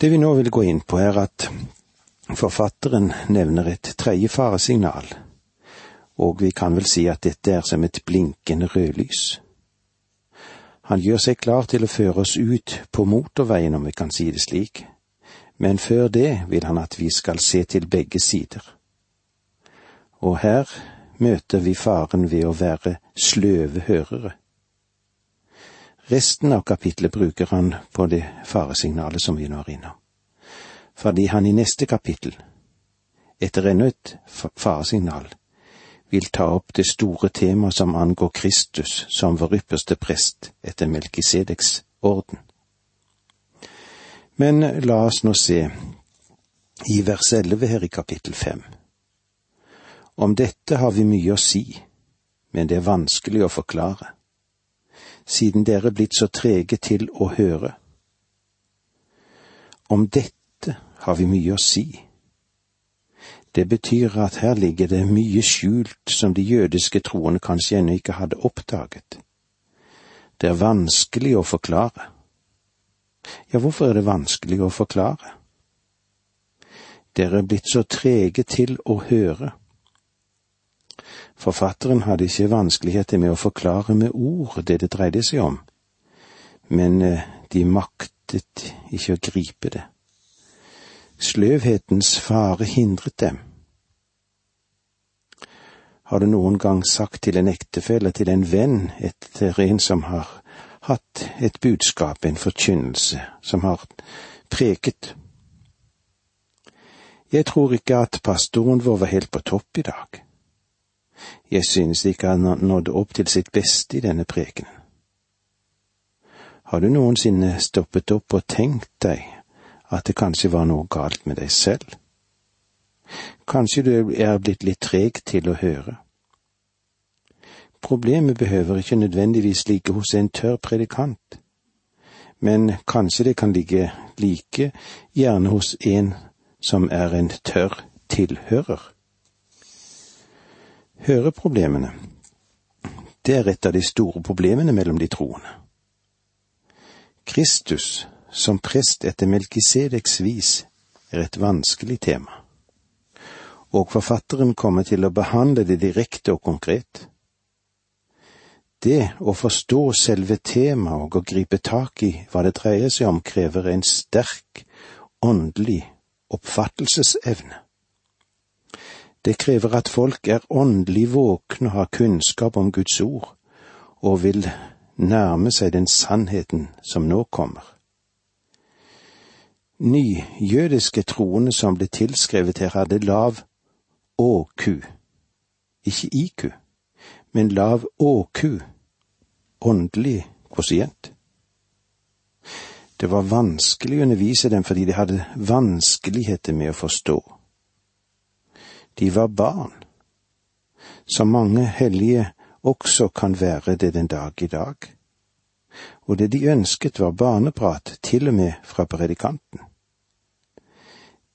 Det vi nå vil gå inn på, er at forfatteren nevner et tredje faresignal, og vi kan vel si at dette er som et blinkende rødlys. Han gjør seg klar til å føre oss ut på motorveien, om vi kan si det slik, men før det vil han at vi skal se til begge sider. Og her møter vi faren ved å være sløve hørere. Resten av kapitlet bruker han på det faresignalet som vi nå er innom, fordi han i neste kapittel, etter enda et faresignal, vil ta opp det store temaet som angår Kristus som vår ypperste prest etter Melkisedeks orden. Men la oss nå se i vers elleve her i kapittel fem. Om dette har vi mye å si, men det er vanskelig å forklare, siden dere er blitt så trege til å høre. Om dette har vi mye å si det betyr at her ligger det mye skjult som de jødiske troende kanskje ennå ikke hadde oppdaget. Det er vanskelig å forklare. Ja, hvorfor er det vanskelig å forklare? Dere er blitt så trege til å høre. Forfatteren hadde ikke vanskeligheter med å forklare med ord det det dreide seg om, men eh, de maktet ikke å gripe det. Sløvhetens fare hindret dem. Har du noen gang sagt til en ektefelle, til en venn, etter en som har hatt et budskap, en forkynnelse, som har preket? Jeg tror ikke at pastoren vår var helt på topp i dag. Jeg synes ikke han nådde opp til sitt beste i denne prekenen. Har du noensinne stoppet opp og tenkt deg at det kanskje var noe galt med deg selv. Kanskje du er blitt litt treg til å høre. Problemet behøver ikke nødvendigvis ligge hos en tørr predikant, men kanskje det kan ligge like gjerne hos en som er en tørr tilhører. Høreproblemene, det er et av de store problemene mellom de troende. Kristus som prest etter Melkisedeks vis er et vanskelig tema, og forfatteren kommer til å behandle det direkte og konkret. Det å forstå selve temaet og å gripe tak i hva det dreier seg om, krever en sterk åndelig oppfattelsesevne. Det krever at folk er åndelig våkne og har kunnskap om Guds ord, og vil nærme seg den sannheten som nå kommer nyjødiske troende som ble tilskrevet her, hadde lav ÅQ, ikke IQ, men lav ÅQ, åndelig prosient. Det var vanskelig å undervise dem fordi de hadde vanskeligheter med å forstå. De var barn, som mange hellige også kan være det den dag i dag. Og det de ønsket var barneprat, til og med fra predikanten.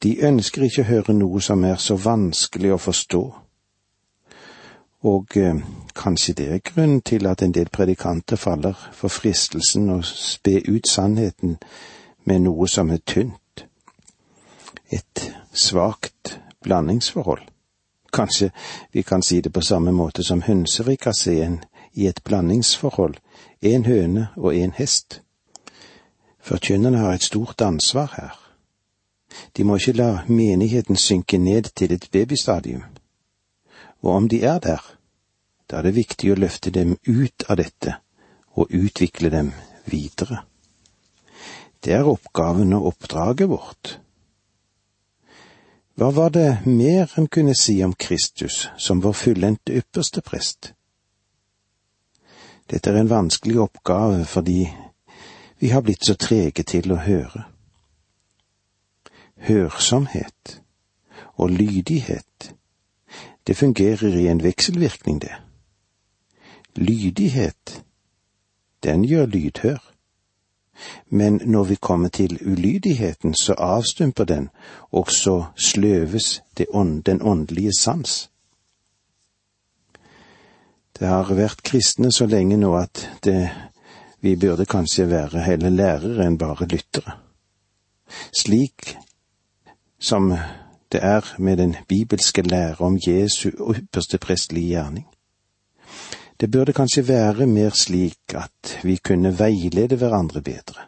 De ønsker ikke å høre noe som er så vanskelig å forstå, og eh, kanskje det er grunnen til at en del predikanter faller for fristelsen å spe ut sannheten med noe som er tynt, et svakt blandingsforhold. Kanskje vi kan si det på samme måte som hønserikkaseen i et blandingsforhold en høne og en hest. Forkynnerne har et stort ansvar her. De må ikke la menigheten synke ned til et babystadium. Og om de er der, da er det viktig å løfte dem ut av dette og utvikle dem videre. Det er oppgaven og oppdraget vårt. Hva var det mer en kunne si om Kristus som vår fullendte ypperste prest? Dette er en vanskelig oppgave fordi vi har blitt så trege til å høre. Hørsomhet og lydighet, det fungerer i en vekselvirkning, det. Lydighet, den gjør lydhør. Men når vi kommer til ulydigheten, så avstumper den, og så sløves den åndelige sans. Det har vært kristne så lenge nå at det, vi burde kanskje være heller lærere enn bare lyttere. slik som det er med den bibelske lære om Jesu ypperste prestelige gjerning. Det burde kanskje være mer slik at vi kunne veilede hverandre bedre.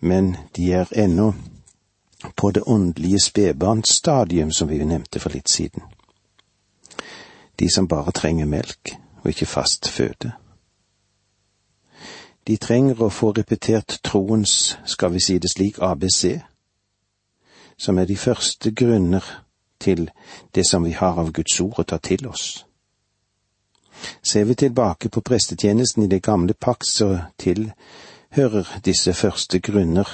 Men de er ennå på det åndelige spedbarnsstadium som vi nevnte for litt siden. De som bare trenger melk og ikke fast føde. De trenger å få repetert troens, skal vi si det slik, ABC, som er de første grunner til det som vi har av Guds ord å ta til oss. Ser vi tilbake på prestetjenesten i det gamle pakt, så tilhører disse første grunner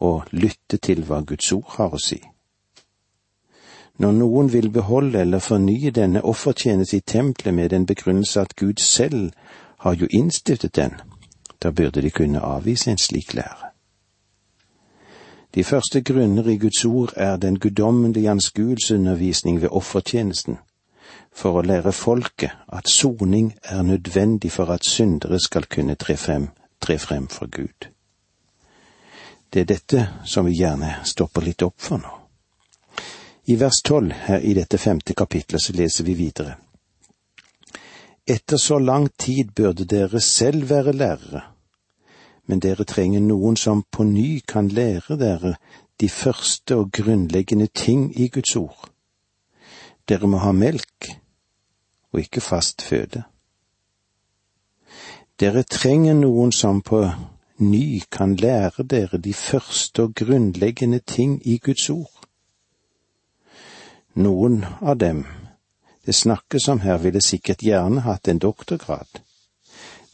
å lytte til hva Guds ord har å si. Når noen vil beholde eller fornye denne offertjeneste i tempelet med den begrunnelse at Gud selv har jo innstiftet den, da burde de kunne avvise en slik lære. De første grunner i Guds ord er den guddommelige anskuelseundervisning ved offertjenesten, for å lære folket at soning er nødvendig for at syndere skal kunne tre frem, tre frem for Gud. Det er dette som vi gjerne stopper litt opp for nå. I vers tolv her i dette femte kapitlet så leser vi videre. Etter så lang tid burde dere selv være lærere men dere trenger noen som på ny kan lære dere de første og grunnleggende ting i Guds ord. Dere må ha melk og ikke fast føde. Dere trenger noen som på ny kan lære dere de første og grunnleggende ting i Guds ord. Noen av dem det snakkes om her, ville sikkert gjerne hatt en doktorgrad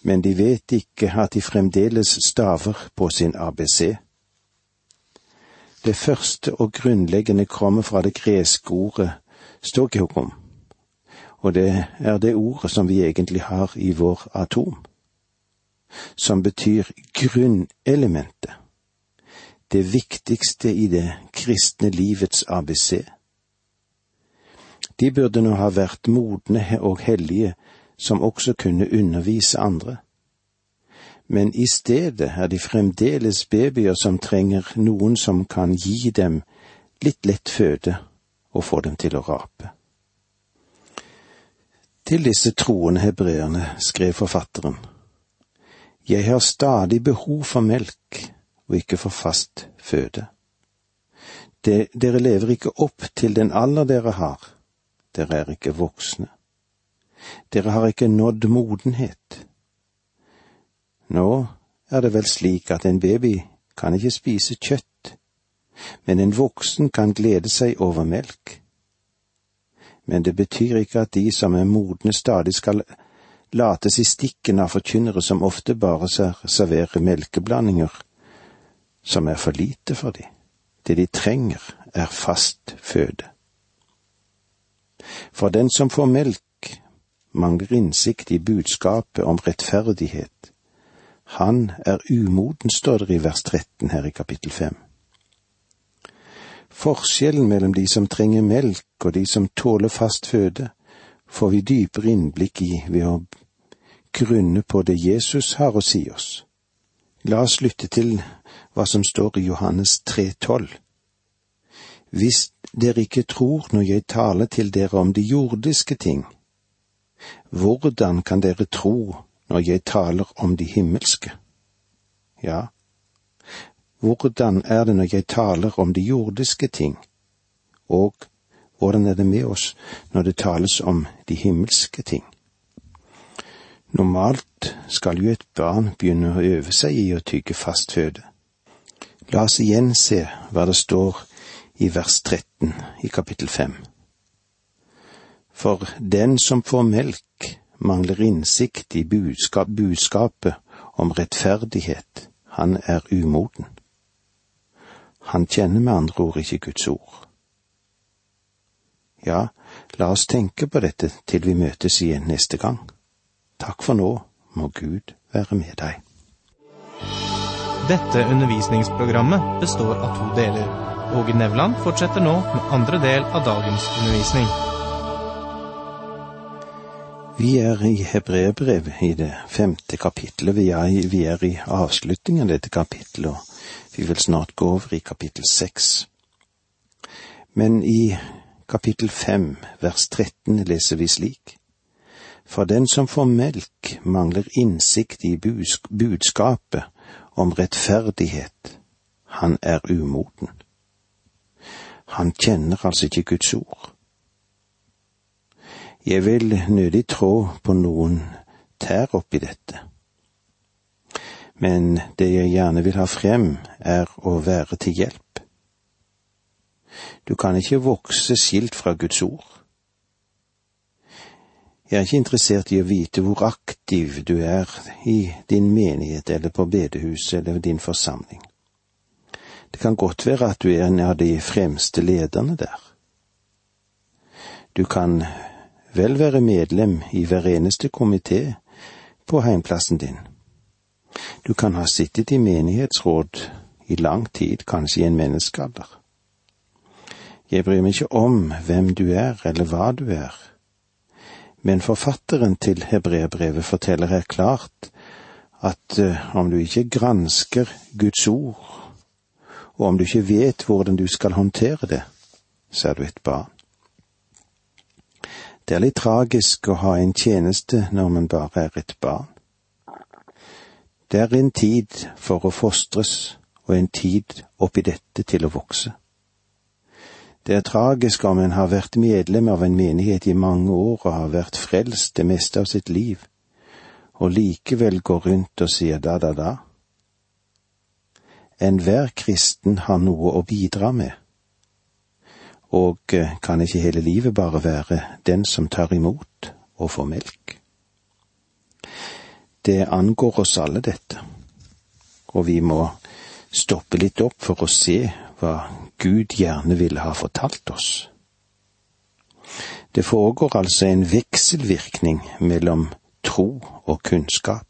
men de vet ikke at de fremdeles staver på sin ABC. Det første og grunnleggende kommer fra det greske ordet stogehokom, og det er det ordet som vi egentlig har i vår atom, som betyr grunnelementet, det viktigste i det kristne livets ABC. De burde nå ha vært modne og hellige som også kunne undervise andre. Men i stedet er de fremdeles babyer som trenger noen som kan gi dem litt lett føde og få dem til å rape. Til disse troende hebreerne skrev forfatteren, Jeg har stadig behov for melk og ikke for fast føde. De, dere lever ikke opp til den alder dere har, dere er ikke voksne. Dere har ikke nådd modenhet. Nå er det vel slik at en baby kan ikke spise kjøtt, men en voksen kan glede seg over melk. Men det betyr ikke at de som er modne stadig skal lates i stikken av forkynnere som ofte bare serverer melkeblandinger som er for lite for dem. Det de trenger, er fast føde. For den som får melk, mangler innsikt i budskapet om rettferdighet. Han er umoden, står det i vers 13 her i kapittel 5. Forskjellen mellom de som trenger melk og de som tåler fast føde, får vi dypere innblikk i ved å grunne på det Jesus har å si oss. La oss lytte til hva som står i Johannes 3,12. Hvis dere ikke tror når jeg taler til dere om de jordiske ting, hvordan kan dere tro når jeg taler om de himmelske? Ja, hvordan er det når jeg taler om de jordiske ting? Og hvordan er det med oss når det tales om de himmelske ting? Normalt skal jo et barn begynne å øve seg i å tygge fast føde. La oss igjen se hva det står i vers 13 i kapittel 5 for den som får melk, mangler innsikt i budskap, budskapet om rettferdighet, han er umoden. Han kjenner med andre ord ikke Guds ord. Ja, la oss tenke på dette til vi møtes igjen neste gang. Takk for nå, må Gud være med deg. Dette undervisningsprogrammet består av to deler. Åge Nevland fortsetter nå med andre del av dagens undervisning. Vi er i Hebreerbrevet i det femte kapittelet. Vi er, i, vi er i avslutningen av dette kapittelet. Vi vil snart gå over i kapittel seks. Men i kapittel fem, vers 13 leser vi slik. For den som får melk, mangler innsikt i budskapet om rettferdighet. Han er umoden. Han kjenner altså ikke Guds ord. Jeg vil nødig trå på noen tær oppi dette. Men det jeg gjerne vil ha frem, er å være til hjelp. Du kan ikke vokse skilt fra Guds ord. Jeg er ikke interessert i å vite hvor aktiv du er i din menighet eller på bedehuset eller din forsamling. Det kan godt være at du er en av de fremste lederne der. Du kan vel være medlem i hver eneste komité på heimplassen din. Du kan ha sittet i menighetsråd i lang tid, kanskje i en menneskealder. Jeg bryr meg ikke om hvem du er eller hva du er, men forfatteren til hebreerbrevet forteller her klart at uh, om du ikke gransker Guds ord, og om du ikke vet hvordan du skal håndtere det, så er du et barn. Det er litt tragisk å ha en tjeneste når man bare er et barn. Det er en tid for å fostres og en tid oppi dette til å vokse. Det er tragisk om en har vært medlem av en menighet i mange år og har vært frelst det meste av sitt liv, og likevel går rundt og sier da, da, da. Enhver kristen har noe å bidra med og kan ikke hele livet bare være den som tar imot og får melk? Det angår oss alle, dette, og vi må stoppe litt opp for å se hva Gud gjerne ville ha fortalt oss. Det foregår altså en vekselvirkning mellom tro og kunnskap.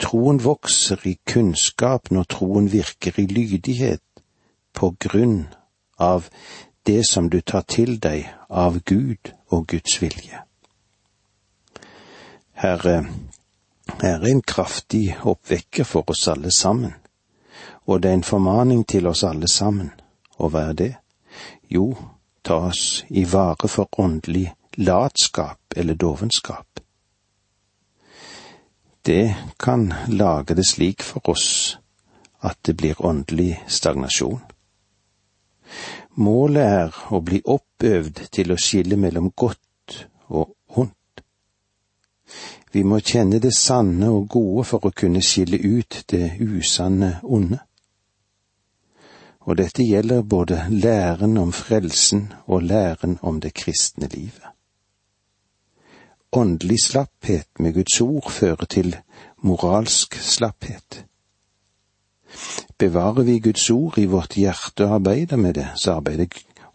Troen vokser i kunnskap når troen virker i lydighet på grunn av det som du tar til deg av Gud og Guds vilje. Herre, er en kraftig oppvekker for oss alle sammen, og det er en formaning til oss alle sammen. Og hva er det? Jo, ta oss i vare for åndelig latskap eller dovenskap. Det kan lage det slik for oss at det blir åndelig stagnasjon. Målet er å bli oppøvd til å skille mellom godt og. Vi må kjenne det sanne og gode for å kunne skille ut det usanne onde. Og dette gjelder både læren om frelsen og læren om det kristne livet. Åndelig slapphet med Guds ord fører til moralsk slapphet. Bevarer vi Guds ord i vårt hjerte og arbeider med det, så arbeider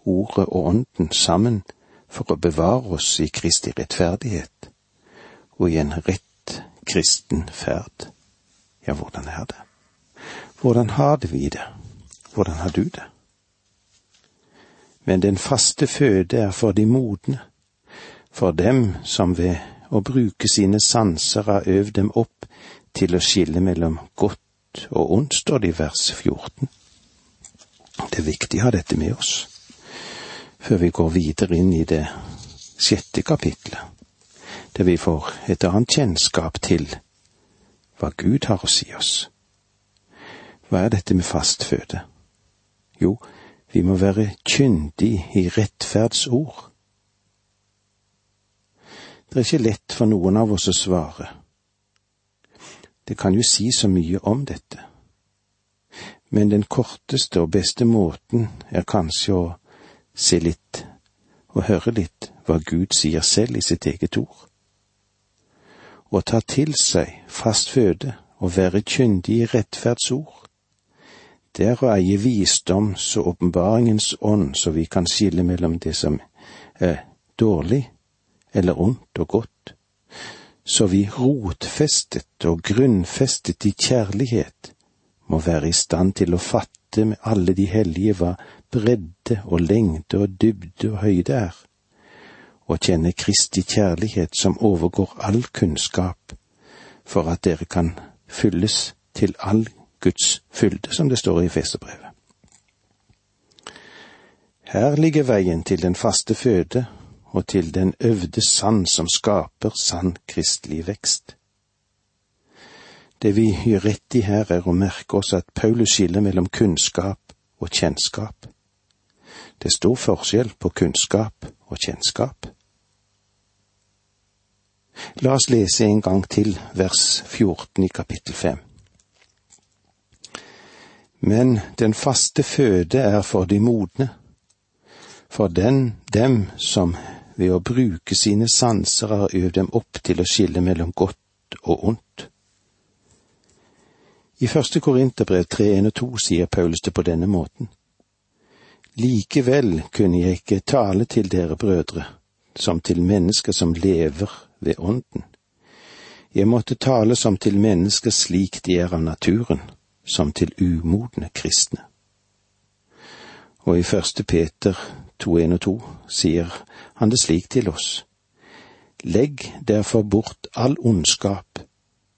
Ordet og Ånden sammen for å bevare oss i Kristi rettferdighet og i en rett kristen ferd. Ja, hvordan er det? Hvordan har vi det? Hvordan har du det? Men den faste føde er for de modne, for dem som ved å bruke sine sanser har øvd dem opp til å skille mellom godt og ondt, står det i vers 14. Det er viktig å ha dette med oss før vi går videre inn i det sjette kapitlet, der vi får et annet kjennskap til hva Gud har å si oss. Hva er dette med fast føde? Jo, vi må være kyndig i rettferdsord. Det er ikke lett for noen av oss å svare det kan jo si så mye om dette. Men den korteste og beste måten er kanskje å se litt og høre litt hva Gud sier selv i sitt eget ord. Å ta til seg fast føde og være kyndig i rettferdsord. Det er å eie visdoms og åpenbaringens ånd, så vi kan skille mellom det som er dårlig eller ondt og godt så vi rotfestet og grunnfestet i kjærlighet må være i stand til å fatte med alle de hellige hva bredde og lengde og dybde og høyde er, og kjenne Kristi kjærlighet som overgår all kunnskap, for at dere kan fylles til all Guds fylde, som det står i Feserbrevet. Her ligger veien til den faste føde og til den øvde sand som skaper sann kristelig vekst. Det vi gjør rett i her, er å merke oss at Paulus skiller mellom kunnskap og kjennskap. Det er stor forskjell på kunnskap og kjennskap. La oss lese en gang til vers 14 i kapittel 5. Men den faste føde er for de modne, for den, dem som ved å bruke sine sanser har øvd dem opp til å skille mellom godt og ondt. I første Korinterbrev 3.1 og 2 sier Paulus det på denne måten. Likevel kunne jeg ikke tale til dere brødre, som til mennesker som lever ved ånden. Jeg måtte tale som til mennesker slik de er av naturen, som til umodne kristne. Og i første Peter 2.1 og 2 sier han det slik til oss. Legg derfor bort all ondskap,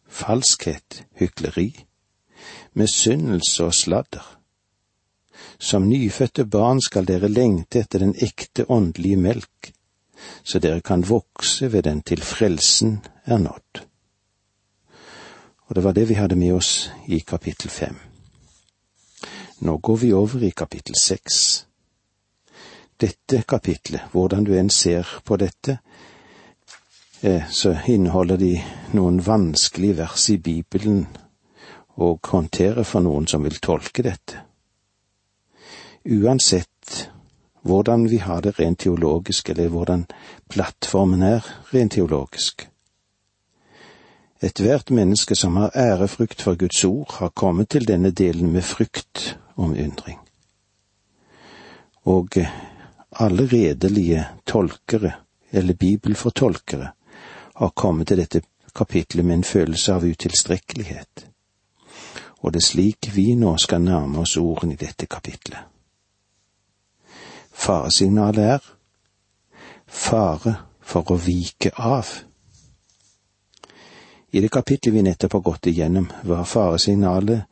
falskhet, hykleri, misunnelse og sladder. Som nyfødte barn skal dere lengte etter den ekte åndelige melk, så dere kan vokse ved den til frelsen er nådd. Og det var det vi hadde med oss i kapittel fem. Nå går vi over i kapittel seks dette kapitlet, hvordan du enn ser på dette, eh, så inneholder de noen vanskelige vers i Bibelen og håndtere for noen som vil tolke dette. Uansett hvordan vi har det rent teologisk, eller hvordan plattformen er rent teologisk. Ethvert menneske som har ærefrykt for Guds ord, har kommet til denne delen med frykt om undring. Og eh, alle redelige tolkere, eller bibelfortolkere, har kommet til dette kapitlet med en følelse av utilstrekkelighet. Og det er slik vi nå skal nærme oss ordene i dette kapitlet. Faresignalet er fare for å vike av. I det kapittelet vi nettopp har gått igjennom, var faresignalet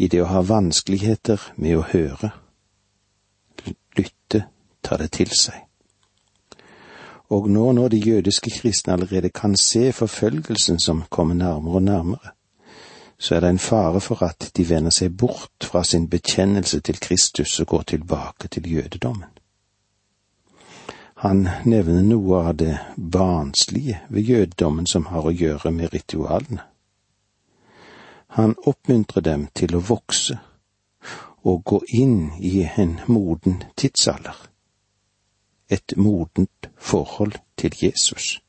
i det å ha vanskeligheter med å høre, lytte tar det til seg. Og nå når de jødiske kristne allerede kan se forfølgelsen som kommer nærmere og nærmere, så er det en fare for at de vender seg bort fra sin bekjennelse til Kristus og går tilbake til jødedommen. Han nevner noe av det barnslige ved jødedommen som har å gjøre med ritualene. Han oppmuntrer dem til å vokse og gå inn i en moden tidsalder et modent forhold til Jesus.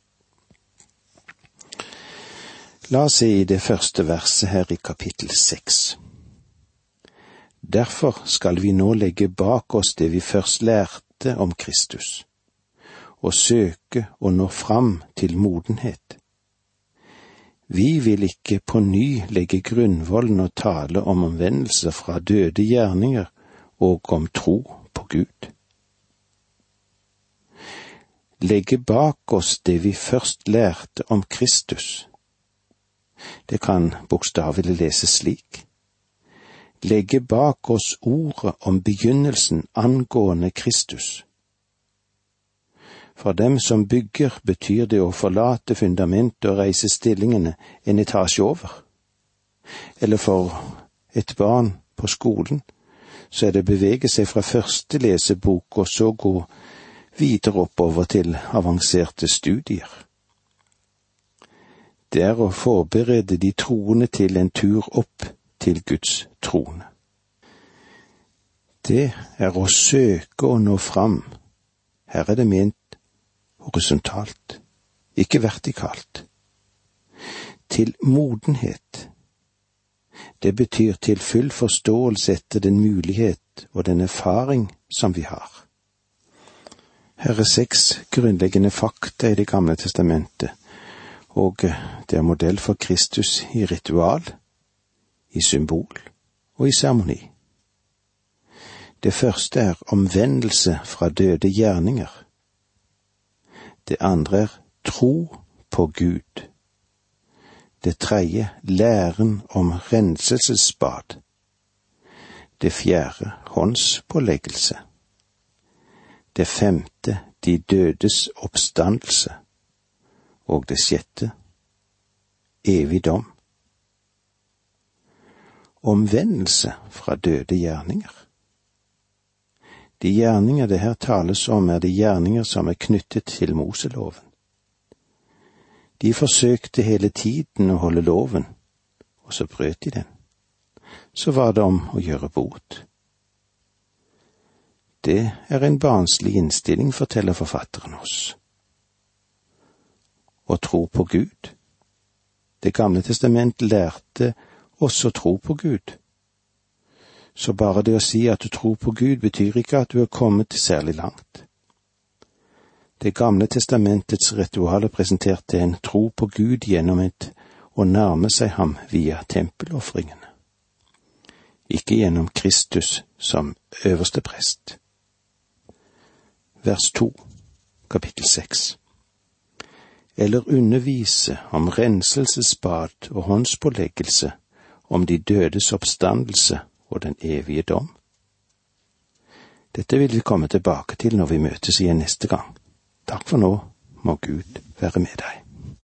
La oss se i det første verset her i kapittel seks. Derfor skal vi nå legge bak oss det vi først lærte om Kristus, og søke å nå fram til modenhet. Vi vil ikke på ny legge grunnvollen og tale om omvendelse fra døde gjerninger og om tro på Gud legge bak oss det vi først lærte om Kristus. Det kan bokstavelig leses slik. Legge bak oss ordet om begynnelsen angående Kristus. For dem som bygger, betyr det å forlate fundamentet og reise stillingene en etasje over. Eller for et barn på skolen, så er det å bevege seg fra første lesebok og så gå videre oppover til avanserte studier. Det er å forberede de troende til en tur opp til Guds trone. Det er å søke å nå fram. Her er det ment horisontalt, ikke vertikalt. Til modenhet. Det betyr til full forståelse etter den mulighet og den erfaring som vi har. Her er seks grunnleggende fakta i Det gamle testamentet, og det er modell for Kristus i ritual, i symbol og i seremoni. Det første er omvendelse fra døde gjerninger. Det andre er tro på Gud. Det tredje læren om renselsesbad, Det fjerde håndspåleggelse. Det femte de dødes oppstandelse. Og det sjette evig dom. Omvendelse fra døde gjerninger. De gjerninger det her tales om, er de gjerninger som er knyttet til Moseloven. De forsøkte hele tiden å holde loven, og så brøt de den. Så var det om å gjøre bot. Det er en barnslig innstilling, forteller forfatteren oss. Å tro på Gud. Det gamle testament lærte oss å tro på Gud. Så bare det å si at du tror på Gud, betyr ikke at du er kommet særlig langt. Det gamle testamentets ritualer presenterte en tro på Gud gjennom et å nærme seg ham via tempelofringene, ikke gjennom Kristus som øverste prest. Vers to, kapittel seks. Eller undervise om renselsesbad og håndspåleggelse, om de dødes oppstandelse og den evige dom. Dette vil vi komme tilbake til når vi møtes igjen neste gang. Takk for nå, må Gud være med deg.